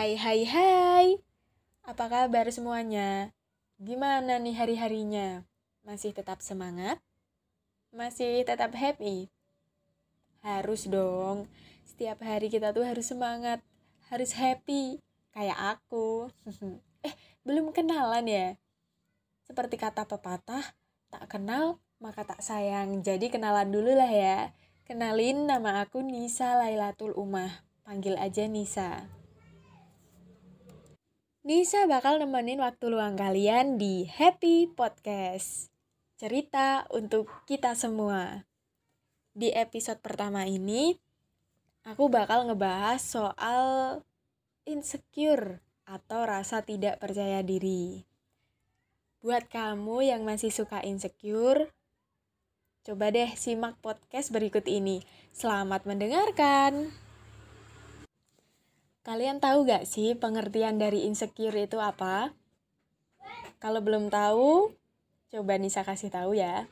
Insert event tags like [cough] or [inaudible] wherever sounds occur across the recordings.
Hai hai hai Apa kabar semuanya? Gimana nih hari-harinya? Masih tetap semangat? Masih tetap happy? Harus dong Setiap hari kita tuh harus semangat Harus happy Kayak aku [laughs] Eh belum kenalan ya? Seperti kata pepatah Tak kenal maka tak sayang Jadi kenalan dulu lah ya Kenalin nama aku Nisa Lailatul Umah Panggil aja Nisa. Nisa bakal nemenin waktu luang kalian di Happy Podcast. Cerita untuk kita semua. Di episode pertama ini, aku bakal ngebahas soal insecure atau rasa tidak percaya diri. Buat kamu yang masih suka insecure, coba deh simak podcast berikut ini. Selamat mendengarkan! Kalian tahu gak sih pengertian dari insecure itu apa? Kalau belum tahu, coba Nisa kasih tahu ya.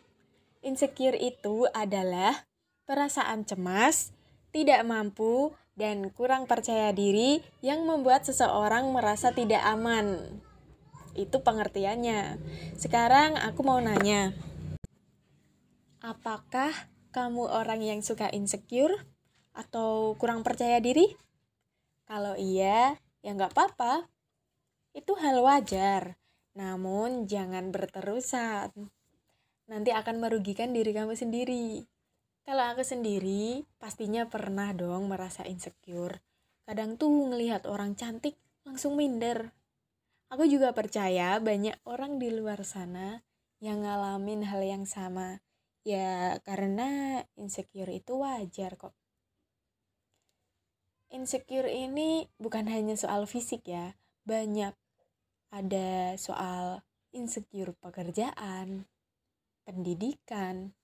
Insecure itu adalah perasaan cemas, tidak mampu, dan kurang percaya diri yang membuat seseorang merasa tidak aman. Itu pengertiannya. Sekarang aku mau nanya. Apakah kamu orang yang suka insecure atau kurang percaya diri? Kalau iya, ya nggak apa-apa. Itu hal wajar. Namun jangan berterusan. Nanti akan merugikan diri kamu sendiri. Kalau aku sendiri, pastinya pernah dong merasa insecure. Kadang tuh ngelihat orang cantik, langsung minder. Aku juga percaya banyak orang di luar sana yang ngalamin hal yang sama. Ya, karena insecure itu wajar kok insecure ini bukan hanya soal fisik ya, banyak ada soal insecure pekerjaan, pendidikan,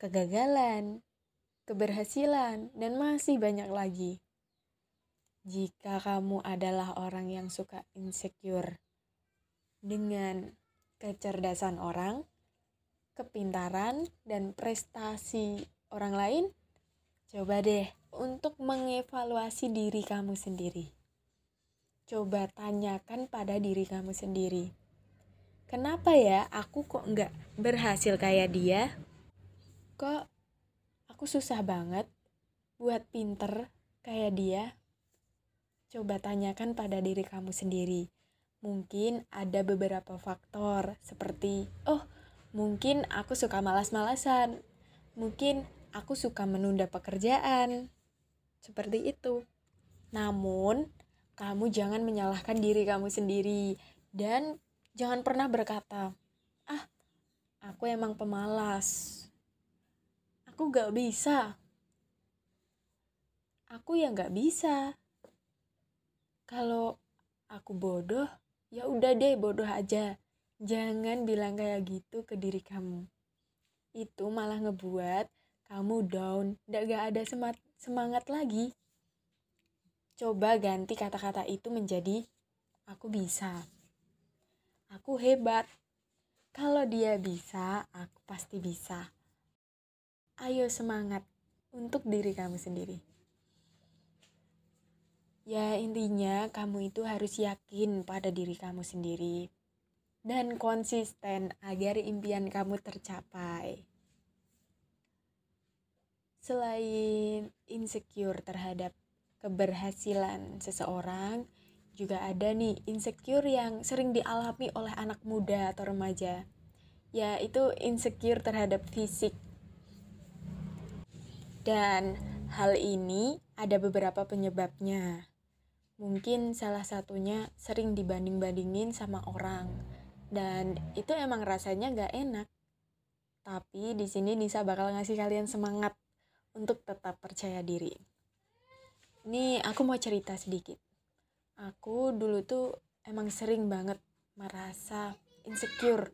kegagalan, keberhasilan, dan masih banyak lagi. Jika kamu adalah orang yang suka insecure dengan kecerdasan orang, kepintaran, dan prestasi orang lain, coba deh untuk mengevaluasi diri kamu sendiri. Coba tanyakan pada diri kamu sendiri. Kenapa ya aku kok nggak berhasil kayak dia? Kok aku susah banget buat pinter kayak dia? Coba tanyakan pada diri kamu sendiri. Mungkin ada beberapa faktor seperti, oh mungkin aku suka malas-malasan. Mungkin aku suka menunda pekerjaan seperti itu. Namun, kamu jangan menyalahkan diri kamu sendiri dan jangan pernah berkata, "Ah, aku emang pemalas. Aku gak bisa. Aku yang gak bisa. Kalau aku bodoh, ya udah deh bodoh aja. Jangan bilang kayak gitu ke diri kamu. Itu malah ngebuat kamu down, gak, ada semat, semangat lagi. Coba ganti kata-kata itu menjadi aku bisa. Aku hebat. Kalau dia bisa, aku pasti bisa. Ayo semangat untuk diri kamu sendiri. Ya intinya kamu itu harus yakin pada diri kamu sendiri dan konsisten agar impian kamu tercapai selain insecure terhadap keberhasilan seseorang, juga ada nih insecure yang sering dialami oleh anak muda atau remaja, yaitu insecure terhadap fisik. Dan hal ini ada beberapa penyebabnya. Mungkin salah satunya sering dibanding-bandingin sama orang, dan itu emang rasanya gak enak. Tapi di sini Nisa bakal ngasih kalian semangat untuk tetap percaya diri. Ini aku mau cerita sedikit. Aku dulu tuh emang sering banget merasa insecure.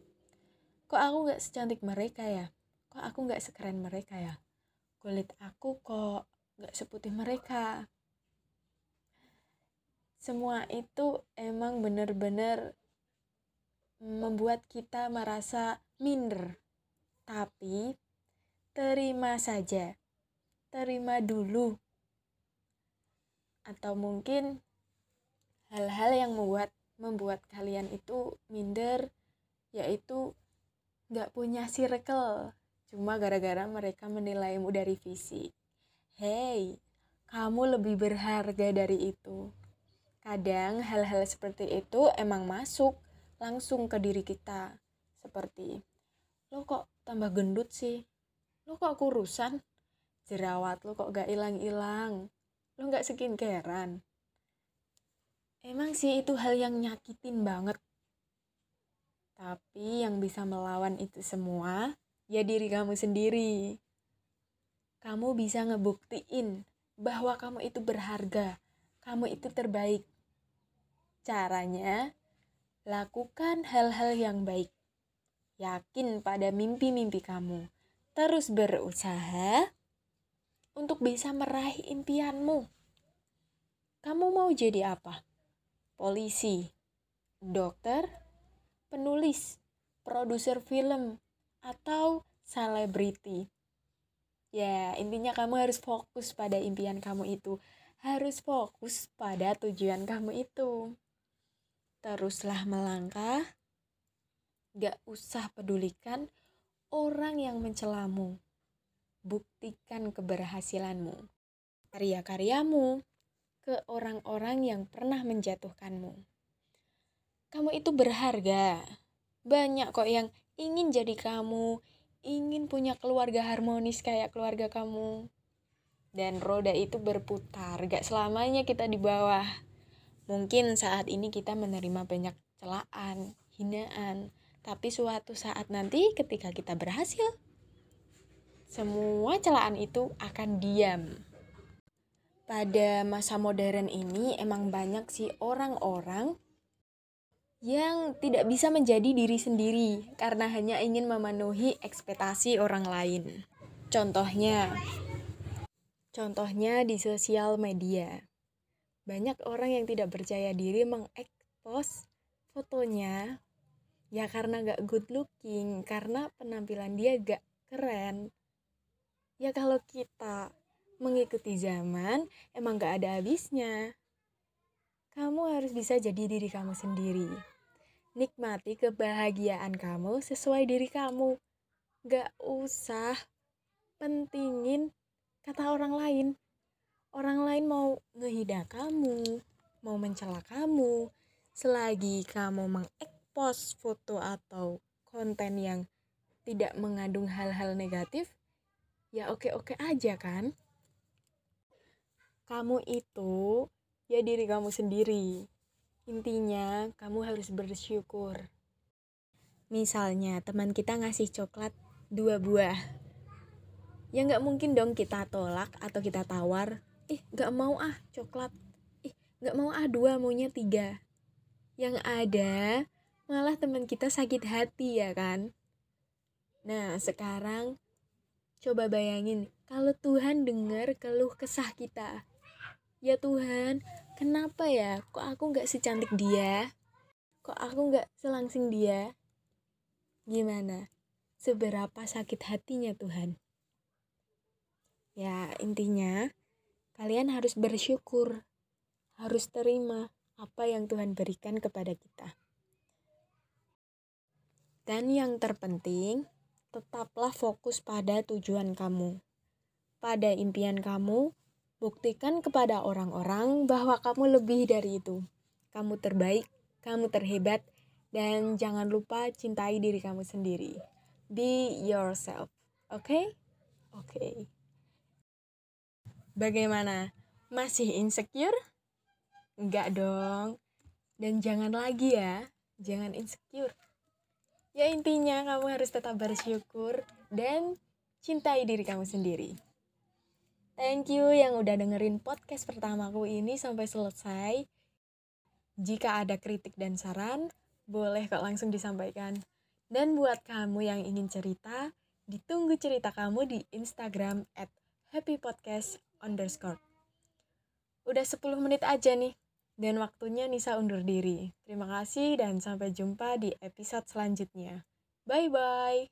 Kok aku gak secantik mereka ya? Kok aku gak sekeren mereka ya? Kulit aku kok gak seputih mereka? Semua itu emang bener-bener membuat kita merasa minder. Tapi terima saja terima dulu. Atau mungkin hal-hal yang membuat membuat kalian itu minder yaitu nggak punya circle. Cuma gara-gara mereka menilaimu dari fisik hey kamu lebih berharga dari itu. Kadang hal-hal seperti itu emang masuk langsung ke diri kita. Seperti lo kok tambah gendut sih? Lo kok kurusan jerawat lo kok gak hilang-hilang lo gak skincarean emang sih itu hal yang nyakitin banget tapi yang bisa melawan itu semua ya diri kamu sendiri. Kamu bisa ngebuktiin bahwa kamu itu berharga, kamu itu terbaik. Caranya, lakukan hal-hal yang baik. Yakin pada mimpi-mimpi kamu. Terus berusaha untuk bisa meraih impianmu. Kamu mau jadi apa? Polisi, dokter, penulis, produser film, atau selebriti. Ya, intinya kamu harus fokus pada impian kamu itu. Harus fokus pada tujuan kamu itu. Teruslah melangkah. Gak usah pedulikan orang yang mencelamu. Buktikan keberhasilanmu. Karya-karyamu ke orang-orang yang pernah menjatuhkanmu kamu itu berharga. Banyak kok yang ingin jadi kamu, ingin punya keluarga harmonis kayak keluarga kamu. Dan roda itu berputar, gak selamanya kita di bawah. Mungkin saat ini kita menerima banyak celaan, hinaan, tapi suatu saat nanti ketika kita berhasil, semua celaan itu akan diam. Pada masa modern ini emang banyak sih orang-orang yang tidak bisa menjadi diri sendiri karena hanya ingin memenuhi ekspektasi orang lain. Contohnya, contohnya di sosial media. Banyak orang yang tidak percaya diri mengekspos fotonya ya karena gak good looking, karena penampilan dia gak keren. Ya kalau kita mengikuti zaman, emang gak ada habisnya. Kamu harus bisa jadi diri kamu sendiri. Nikmati kebahagiaan kamu sesuai diri kamu. Gak usah pentingin kata orang lain. Orang lain mau ngehida kamu, mau mencela kamu, selagi kamu mengekspos foto atau konten yang tidak mengandung hal-hal negatif, ya oke-oke aja kan? Kamu itu ya diri kamu sendiri. Intinya, kamu harus bersyukur. Misalnya, teman kita ngasih coklat dua buah. Ya nggak mungkin dong kita tolak atau kita tawar. Ih, nggak mau ah coklat. Ih, nggak mau ah dua, maunya tiga. Yang ada, malah teman kita sakit hati ya kan? Nah, sekarang coba bayangin kalau Tuhan dengar keluh kesah kita. Ya Tuhan kenapa ya? Kok aku nggak secantik dia? Kok aku nggak selangsing dia? Gimana? Seberapa sakit hatinya Tuhan? Ya intinya kalian harus bersyukur harus terima apa yang Tuhan berikan kepada kita. Dan yang terpenting tetaplah fokus pada tujuan kamu pada impian kamu Buktikan kepada orang-orang bahwa kamu lebih dari itu. Kamu terbaik, kamu terhebat, dan jangan lupa cintai diri kamu sendiri. Be yourself. Oke? Okay? Oke. Okay. Bagaimana? Masih insecure? Enggak dong. Dan jangan lagi ya. Jangan insecure. Ya intinya kamu harus tetap bersyukur dan cintai diri kamu sendiri. Thank you yang udah dengerin podcast pertamaku ini sampai selesai. Jika ada kritik dan saran, boleh kok langsung disampaikan. Dan buat kamu yang ingin cerita, ditunggu cerita kamu di Instagram at happypodcast underscore. Udah 10 menit aja nih, dan waktunya Nisa undur diri. Terima kasih dan sampai jumpa di episode selanjutnya. Bye-bye.